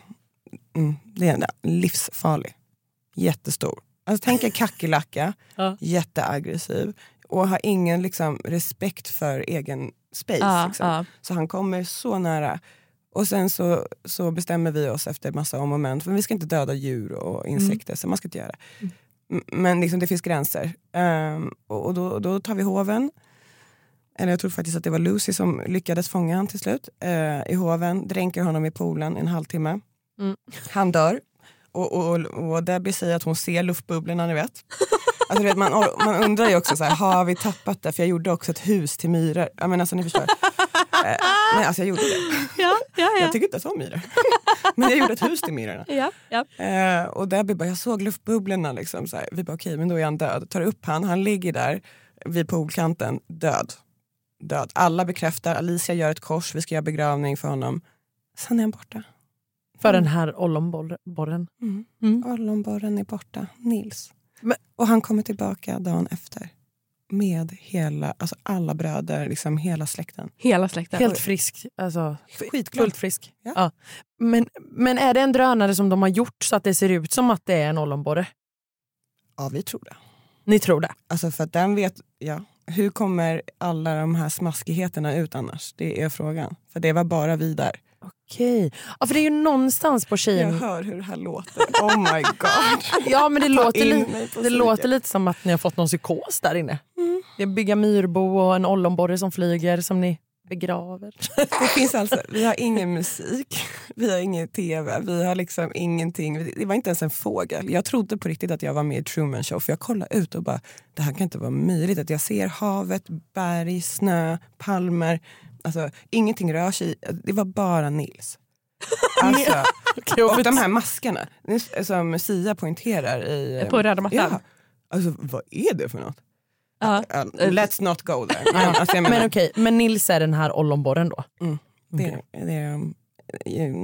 Mm, det är en livsfarlig. Jättestor. Alltså, tänk en kackerlacka, <laughs> Ja. jätteaggressiv och har ingen liksom, respekt för egen space. Ja, liksom. ja. Så han kommer så nära. Och sen så, så bestämmer vi oss efter massa om och men. För vi ska inte döda djur och insekter, så man ska inte göra det. M- Men liksom, det finns gränser. Ehm, och och då, då tar vi hoven. Eller jag tror faktiskt att det var Lucy som lyckades fånga honom till slut. eh, I hoven, dränker honom i poolen en halvtimme. Mm. Han dör. Och, och, och Debbie säger att hon ser luftbubblorna, ni vet. <laughs> Alltså, vet man, man undrar ju också, så här, har vi tappat det? För jag gjorde också ett hus till myror. Ja, men alltså, ni förstår. Eh, nej, alltså jag gjorde det. <laughs> Ja, ja, Jag tycker inte ens om myror. <laughs> Men jag gjorde ett hus till myrorna. ja, ja. Eh, och Debbie bara, jag såg luftbubblorna. Liksom, så här. Vi bara, okej, men då är han död. Tar upp han, han ligger där vid poolkanten, död. Död. Alla bekräftar, Alicia gör ett kors, vi ska göra begravning för honom. Sen är han borta. För den här ollonborren. Mm. Mm. Ollonborren är borta, Nils. Men- Och han kommer tillbaka dagen efter. Med hela, alltså alla bröder, liksom hela släkten. Hela släkten. Helt frisk. Alltså, Skitglad. fullt frisk. Ja. Men, men är det en drönare som de har gjort så att det ser ut som att det är en ollonborre? Ja, vi tror det. Ni tror det? Alltså för att den vet, ja. Hur kommer alla de här smaskigheterna ut annars? Det är frågan. För det var bara vi där. Okej. Ja, för det är ju någonstans på Jag tjejen... hör hur det här låter. Oh my god. <laughs> Ja men det, låter, li... det låter lite som att ni har fått någon psykos där inne. Det är bygga myrbo och en ollonborre som flyger som ni begraver. <laughs> Det finns alltså, vi har ingen musik, vi har ingen tv, vi har liksom ingenting. Det var inte ens en fågel. Jag trodde på riktigt att jag var med i Truman Show för jag kollade ut och bara, det här kan inte vara möjligt. Att jag ser havet, berg, snö, palmer. Alltså, ingenting rör sig. Det var bara Nils. <laughs> Alltså, och de här maskerna som Sia poängterar i... På röda mattan? Ja. Alltså vad är det för något? Ja. Uh, let's not go there. <laughs> Men, alltså, Men okej, men Nils är den här ollonborren då? Mm. Det, det är um,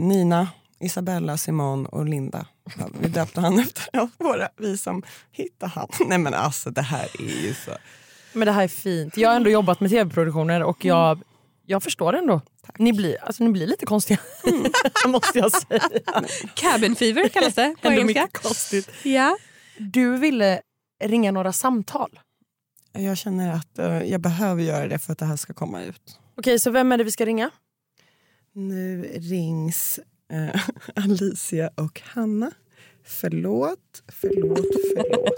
Nina, Isabella, Simon och Linda. Vi döpte han <laughs> efter våra, vi som hittade han. <laughs> Nej men alltså det här är ju så. Men det här är fint. Jag har ändå jobbat med tv-produktioner och jag, jag förstår ändå. Ni blir, alltså, ni blir lite konstiga, måste jag säga. Cabin fever kallas det på engelska. konstigt. Ja. Du ville ringa några samtal. Jag känner att eh, jag behöver göra det för att det här ska komma ut. Okej, så vem är det vi ska ringa? Nu rings eh, <laughs> Alicia och Hanna. Förlåt, förlåt, förlåt.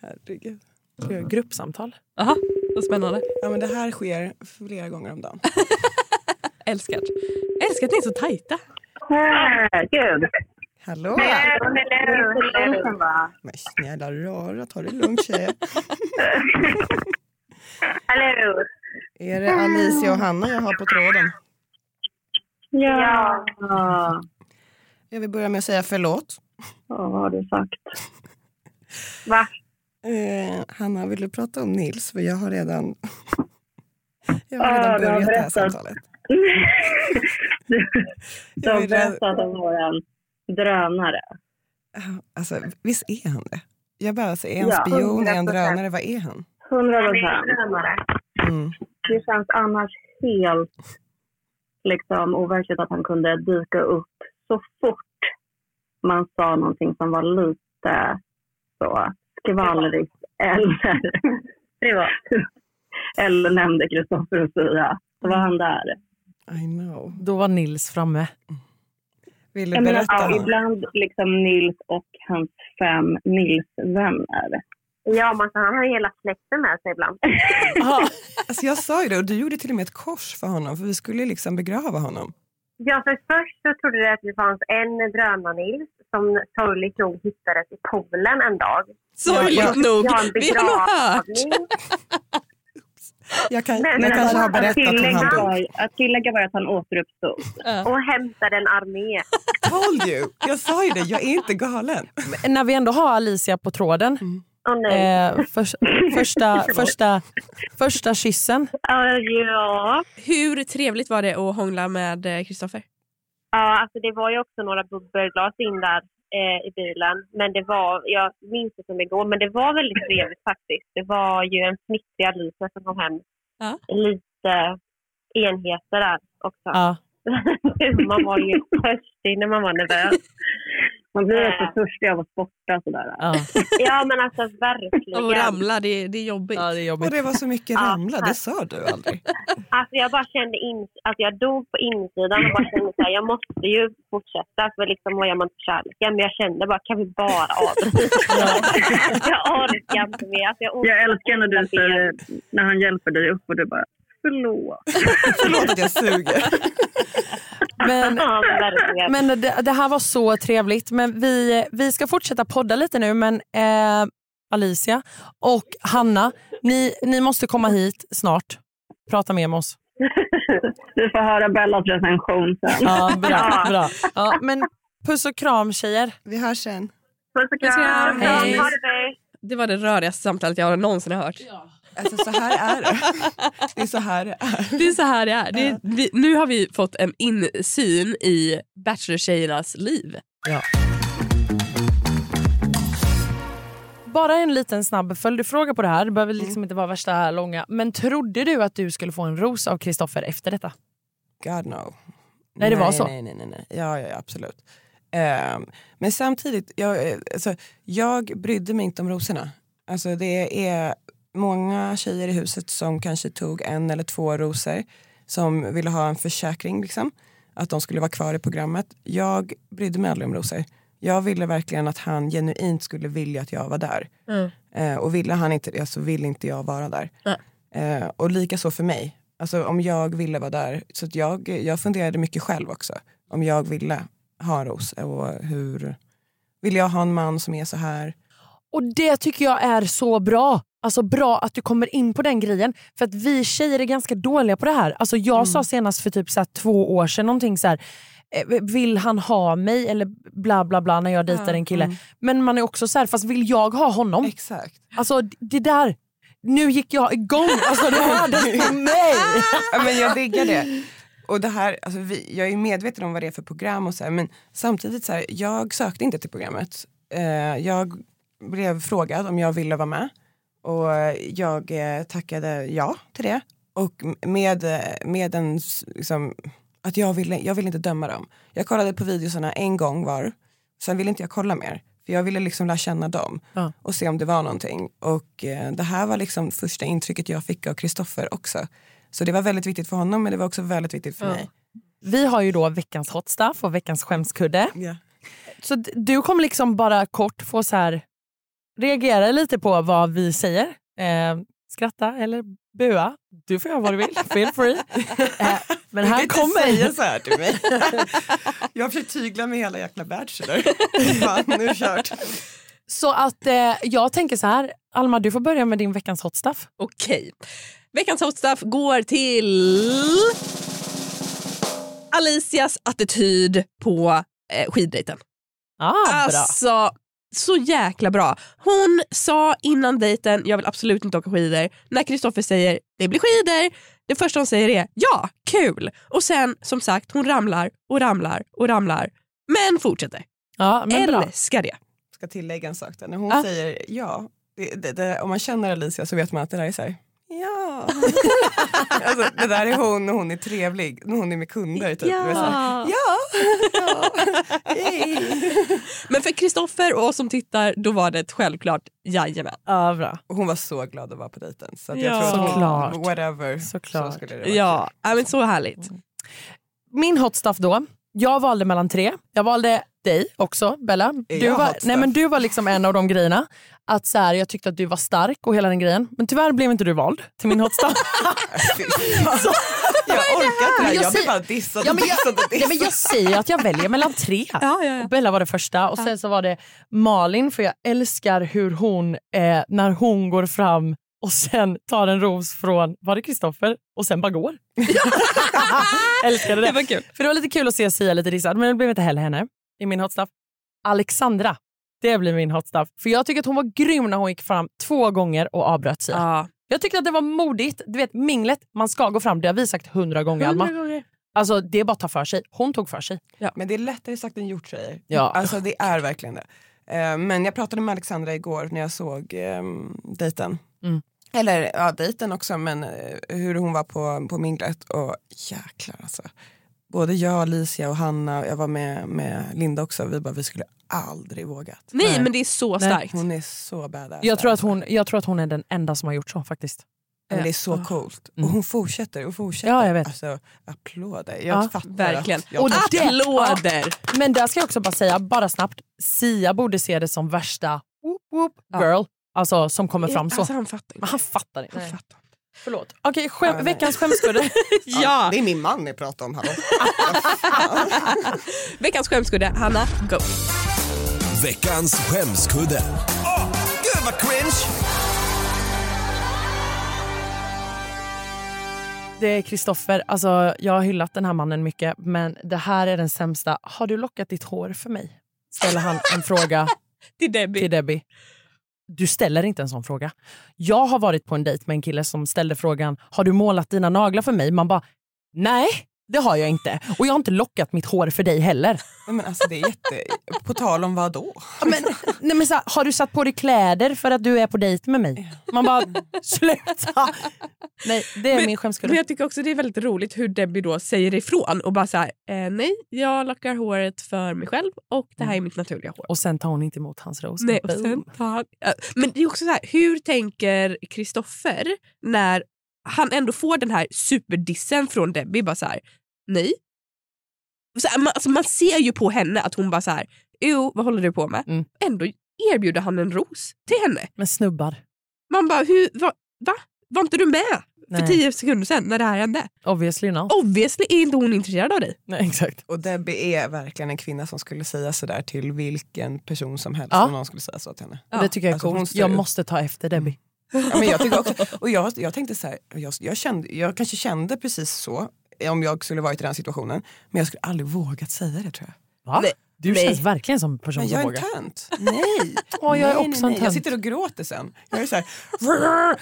Herregud. Ska jag Gruppsamtal. Aha, vad spännande. Ja, men det här sker flera gånger om dagen. <laughs> Älskar. Älskar att ni är så tajta. Herregud. Hallå! Hallå! Men snälla rara, ta det lugnt tjejer. <laughs> Hallå! Är det Alicia och Hanna jag har på tråden? Ja. Jag vill börja med att säga förlåt. Vad har du sagt? <laughs> Va? Eh, Hanna, vill du prata om Nils? För jag har redan, <laughs> jag har Ja, redan har börjat det här samtalet. Du, har berättat om våran drönare. Alltså, visst är han det? Jag bara, alltså, är han Ja, spion? Är han 100%. drönare? Vad är han? Hundra procent. Mm. Det känns annars helt liksom, overkligt att han kunde dyka upp så fort man sa någonting som var lite så skvallrigt eller privat. Eller nämnde Kristoffer och Sia. Så var han där. I know. Då var Nils framme. Vill Jag menar, ja, ibland liksom Nils och hans fem Nils-vänner. Ja, men så han har hela släkten med sig ibland. <laughs> <laughs> Alltså, jag sa ju det och du gjorde till och med ett kors för honom för vi skulle liksom begrava honom. Ja, för först så trodde jag att det fanns en drönarnils som sorgligt nog hittades i poolen en dag. Sorgligt nog. Jag har en Vi har nog hört. begravning. Jag, kan, Men- jag men kanske har berättat att om tillägga, han dog. att tillägga var att han återuppstod. Och hämtade en armé. Told you! Jag sa ju det, jag är inte galen. Men när vi ändå har Alicia på tråden. Åh nej. Eh, förs- <laughs> första, första, första kyssen. ja. Hur trevligt var det att hångla med eh, Kristoffer? Ja, alltså det var ju också några bubbelglas in där eh, i bilen. Men det var, jag minns det som igår, men det var väldigt trevligt faktiskt. Det var ju en fnittrig Alicia som kom hem. Ja. Lite enheter där också. Ja. <laughs> man var ju törstig när man var nervös. Man blir Eh. också törstig av att sporta sådär. Ja. <laughs> Ja, men alltså verkligen. Och ramla, det, det är jobbigt. Ja, det är Och jobbigt. det var så mycket Ja, ramla, det sa du aldrig. <laughs> Alltså jag bara kände in, att jag dog på insidan och bara kände så här, jag måste ju fortsätta för liksom vad gör man till kärleken? Men jag kände bara, kan vi bara avbryta? <laughs> jag orkar inte mer. Alltså jag, orkar Jag älskar när du säger, när han hjälper dig upp och du bara förlåt. <laughs> Förlåt att jag suger. Men, Ja, men det, det här var så trevligt. Men vi, vi ska fortsätta podda lite nu. Men eh, Alicia och Hanna, ni, ni måste komma hit snart. Prata med oss. <laughs> Vi får höra Bellas recension sen. Ja, bra, bra. Ja, men puss och kram tjejer. Vi hörs sen. Puss och Puss och kram. kram. Hej. Det var det rörigaste samtalet jag någonsin har hört. Alltså så här är det. Det är så här det är. Det är så här det är. Det är vi, nu har vi fått en insyn i Bachelor-tjejernas liv. Bara en liten snabb följdfråga på det här. Det behöver liksom inte vara värsta långa. Men trodde du att du skulle få en ros av Kristoffer efter detta? God no. Nej, det var så? Nej, nej, nej. nej. Ja, ja, ja, absolut. Ehm, men samtidigt, jag, eh, alltså, jag brydde mig inte om rosorna. Alltså, det är många tjejer i huset som kanske tog en eller två rosor som ville ha en försäkring, liksom, att de skulle vara kvar i programmet. Jag brydde mig aldrig om rosor. Jag ville verkligen att han genuint skulle vilja att jag var där. Eh, och ville han inte det så ville inte jag vara där. Eh, och lika så för mig. Alltså om jag ville vara där. Så jag, jag funderade mycket själv också. Om jag ville ha en ros och hur... Vill jag ha en man som är så här? Och det tycker jag är så bra. Alltså bra att du kommer in på den grejen. För att vi tjejer är ganska dåliga på det här. Alltså jag sa senast för typ så två år sedan någonting så här. eh, Vill han ha mig eller bla bla bla när jag dejtar en kille. Men man är också så här, fast vill jag ha honom? Exakt. Alltså det där. Nu gick jag igång. Alltså det hördes på <laughs> mig. Ja, men jag diggar det. Och det här, alltså vi, jag är medveten om vad det är för program och så här, men samtidigt så här, jag sökte inte till programmet. Eh, jag blev frågad om jag ville vara med och jag eh, tackade ja till det. Och med, eh, med en, liksom, att jag ville, jag ville inte döma dem. Jag kollade på videosarna en gång var, sen ville inte jag kolla mer. För jag ville liksom lära känna dem Ja. och se om det var någonting. Och eh, det här var liksom första intrycket jag fick av Kristoffer också. Så det var väldigt viktigt för honom men det var också väldigt viktigt för Ja. mig. Vi har ju då veckans hot stuff och veckans skämskudde. Ja. Så du kommer liksom bara kort få så här reagera lite på vad vi säger. Eh, skratta eller bua. Du får göra vad du vill. Feel free. <laughs> Eh, Men här inte kommer... säga så här till mig. <laughs> jag har försökt tygla med hela jäkla Bachelor. <laughs> Fan, nu kört. Så att eh, jag tänker så här, Alma du får börja med din veckans hot stuff. Okej. Veckans hot stuff går till Alicias attityd på eh, skiddejten. Ah, bra. Alltså, så jäkla bra. Hon sa innan dejten, jag vill absolut inte åka skidor. När Kristoffer säger det blir skidor, det första hon säger är ja, kul. Och sen som sagt, hon ramlar och ramlar och ramlar. Men fortsätter. Ja, men bra. Älskar det. ska tillägga en sak där. När hon Ah. säger ja, det, det, det, om man känner Alicia så vet man att det där är så här, ja. <laughs> alltså, det där är hon när hon är trevlig, när hon är med kunder. Typ. Ja. Här, ja. <laughs> ja. Men för Kristoffer och oss som tittar, då var det ett självklart jajamän. Ja, bra. Och Hon var så glad att vara på dejten. Så att Ja. jag tror att Såklart. hon, whatever, Såklart. så skulle det vara. Ja, ja men så härligt. Min hot stuff då. Jag valde mellan tre. Jag valde dig också, Bella. Du var, nej, men du var liksom en av de grejerna. Att så här, jag tyckte att du var stark och hela den grejen. Men tyvärr blev inte du vald till min hot <laughs> jag orkar inte det här. Jag Jag blir bara dissad Ja, men jag- dissad och Ja, men dissad. jag säger att jag väljer mellan tre. <laughs> Ja, ja, ja. Och Bella var det första och sen så var det Malin för jag älskar hur hon, eh, när hon går fram och sen tar en ros från, var det Kristoffer? Och sen bara går. <laughs> Älskade det. Det var kul. För det var lite kul att se Sia lite dissad men det blev inte heller henne i min hot stuff. Alexandra, det blir min hot stuff. För jag tycker att hon var grym när hon gick fram två gånger och avbröt Sia. Ja. Jag tyckte att det var modigt. Du vet minglet, man ska gå fram. Det har vi sagt hundra gånger Alma. Gånger. Alltså det är bara att ta för sig. Hon tog för sig. Men det är lättare sagt än gjort tjejer. Ja. Alltså det är verkligen det. Eh, Men jag pratade med Alexandra igår när jag såg eh, dejten. Mm. Eller ja, dejten också men eh, hur hon var på, på minglet och jäklar alltså. Både jag, Alicia och Hanna, jag var med, med Linda också, vi bara vi skulle aldrig vågat. Nej, Nej. men det är så Nej, starkt. Hon är så badass. Jag tror, att hon, jag tror att hon är den enda som har gjort så faktiskt. Men det är så coolt. Mm. Och hon fortsätter och fortsätter. Ja, jag vet. Alltså, applåder. Jag Ja, fattar verkligen. Att jag Och Applåder! Men där ska jag också bara säga, bara snabbt, Sia borde se det som värsta whoop, whoop, Ja. girl. Alltså som kommer fram så. Alltså, han fattar Men inte. han fattar inte. Han fattar. Förlåt. Okej, skäm, Ja, veckans skämskudde. <laughs> Ja! Det är min man ni pratar om. Hallå. <laughs> Veckans skämskudde, Hanna, go! Veckans skämskudde. Åh, gud vad cringe! Det är Kristoffer. Alltså, jag har hyllat den här mannen mycket, men det här är den sämsta. Har du lockat ditt hår för mig? Ställer han en fråga <laughs> Till Debbie. till Debbie. Du ställer inte en sån fråga. Jag har varit på en dejt med en kille som ställde frågan Har du målat dina naglar för mig? Man bara Nej, det har jag inte. Och jag har inte lockat mitt hår för dig heller. Nej, men alltså, det är jätte... På tal om vad då? Men, nej, men så här, har du satt på dig kläder för att du är på dejt med mig? Man bara sluta. Nej, det är Men- min skämskudde. Men jag tycker också det är väldigt roligt hur Debbie då säger ifrån och bara så här, eh, nej, jag lockar håret för mig själv och det här är mitt naturliga hår. Och sen tar hon inte emot hans ros. Nej, och sen tar han, men det är också så här, hur tänker Kristoffer när han ändå får den här superdissen från Debbie? Bara så här, nej. Så här, man, alltså man ser ju på henne att hon bara så här, jo vad håller du på med? Mm. Ändå erbjuder han en ros till henne. Med snubbar. Man bara, hur, va, va? Var inte du med för Nej. tio sekunder sedan när det här hände? Obviously not. Obviously är inte hon intresserad av dig. Nej, exakt. Och Debbie är verkligen en kvinna som skulle säga sådär till vilken person som helst Ja. om någon skulle säga så till henne. Det tycker jag är Alltså, coolt. Jag måste ta efter Debbie. Ja, men jag, tycker också, och jag, jag tänkte så här, jag, jag, kände, jag kanske kände precis så om jag skulle varit i den situationen. Men jag skulle aldrig vågat säga det tror jag. Va? Nej. Du Nej. känns verkligen som person Men som jag är vågar. en tönt. Nej. <laughs> Åh, jag är nej, också nej, en nej. Jag tönt. sitter och gråter sen. Jag är så här, <laughs>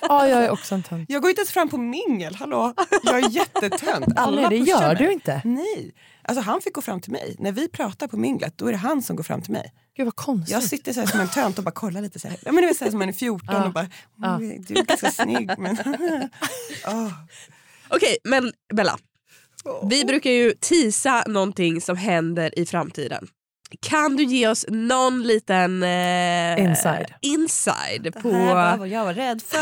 Ja, jag är också en tönt. jag går inte ens fram på mingel, hallå. Jag är jättetönt. Ja, <laughs> nej, det gör mig. du inte. Nej. Alltså, han fick gå fram till mig. När vi pratar på minglet då är det han som går fram till mig. Gud vad konstigt. Jag sitter så här som en tönt och bara kollar lite så här. Ja, men det är så här som är 14 Ja. och bara, Ja. "Mm, du är ganska snygg men... Åh. <laughs> Okej, men Bella. Vi brukar ju tisa någonting som händer i framtiden. Kan du ge oss någon liten eh, Inside. inside på... vad jag var rädd för.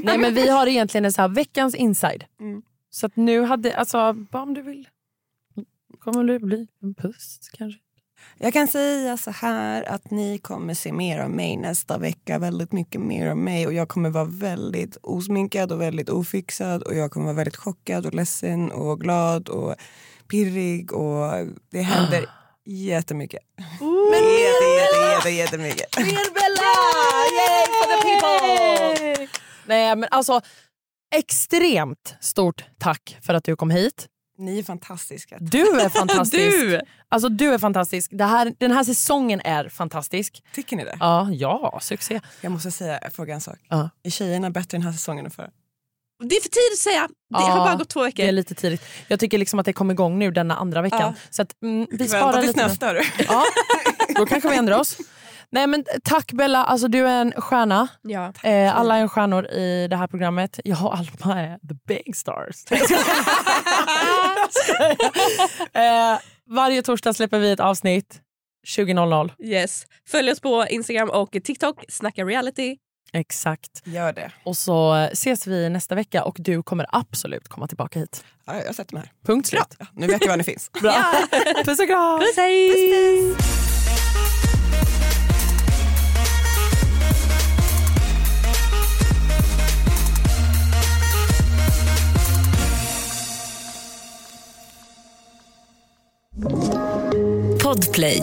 <laughs> Nej men vi har egentligen en så här veckans inside. Mm. Så att nu hade, alltså bara om du vill. Kommer det bli en puss kanske? Jag kan säga så här att ni kommer se mer av mig nästa vecka. Väldigt mycket mer av mig. Och jag kommer vara väldigt osminkad och väldigt ofixad. Och jag kommer vara väldigt chockad och ledsen och glad och pirrig. Och det händer <gasps> jättemycket. Men jätte, jätte, jätte, jättemycket. <laughs> Mer Bella! Yay for the people! Nej men alltså extremt stort tack för att du kom hit. Ni är fantastiska. Du är fantastisk. <laughs> Du! Alltså du är fantastisk. Det här, den här säsongen är fantastisk. Tycker ni det? Ja, ja succé. Jag måste säga, fråga en sak. Ja. Är tjejerna bättre den här säsongen än förra? Det är för tidigt att säga. Det har Ja, bara gått två veckor. Det är lite tidigt. Jag tycker liksom att det kom igång nu denna andra veckan. Ja. Så att, mm, vi Vänta sparar tills lite. nästa. du. Ja, då kanske vi ändrar oss. <laughs> Nej men tack Bella, alltså du är en stjärna. Ja. Eh, alla är stjärnor i det här programmet. Jag och Alma är the big stars. <laughs> <laughs> eh, varje torsdag släpper vi ett avsnitt 20.00. Yes. Följ oss på Instagram och TikTok. Snacka reality. Exakt. Gör det. Och så ses vi nästa vecka och du kommer absolut komma tillbaka hit. Ja, jag sätter mig här. Punkt slut. Ja, nu vet jag var ni finns. Bra. <laughs> Puss och kram. Puss hej! Podplay.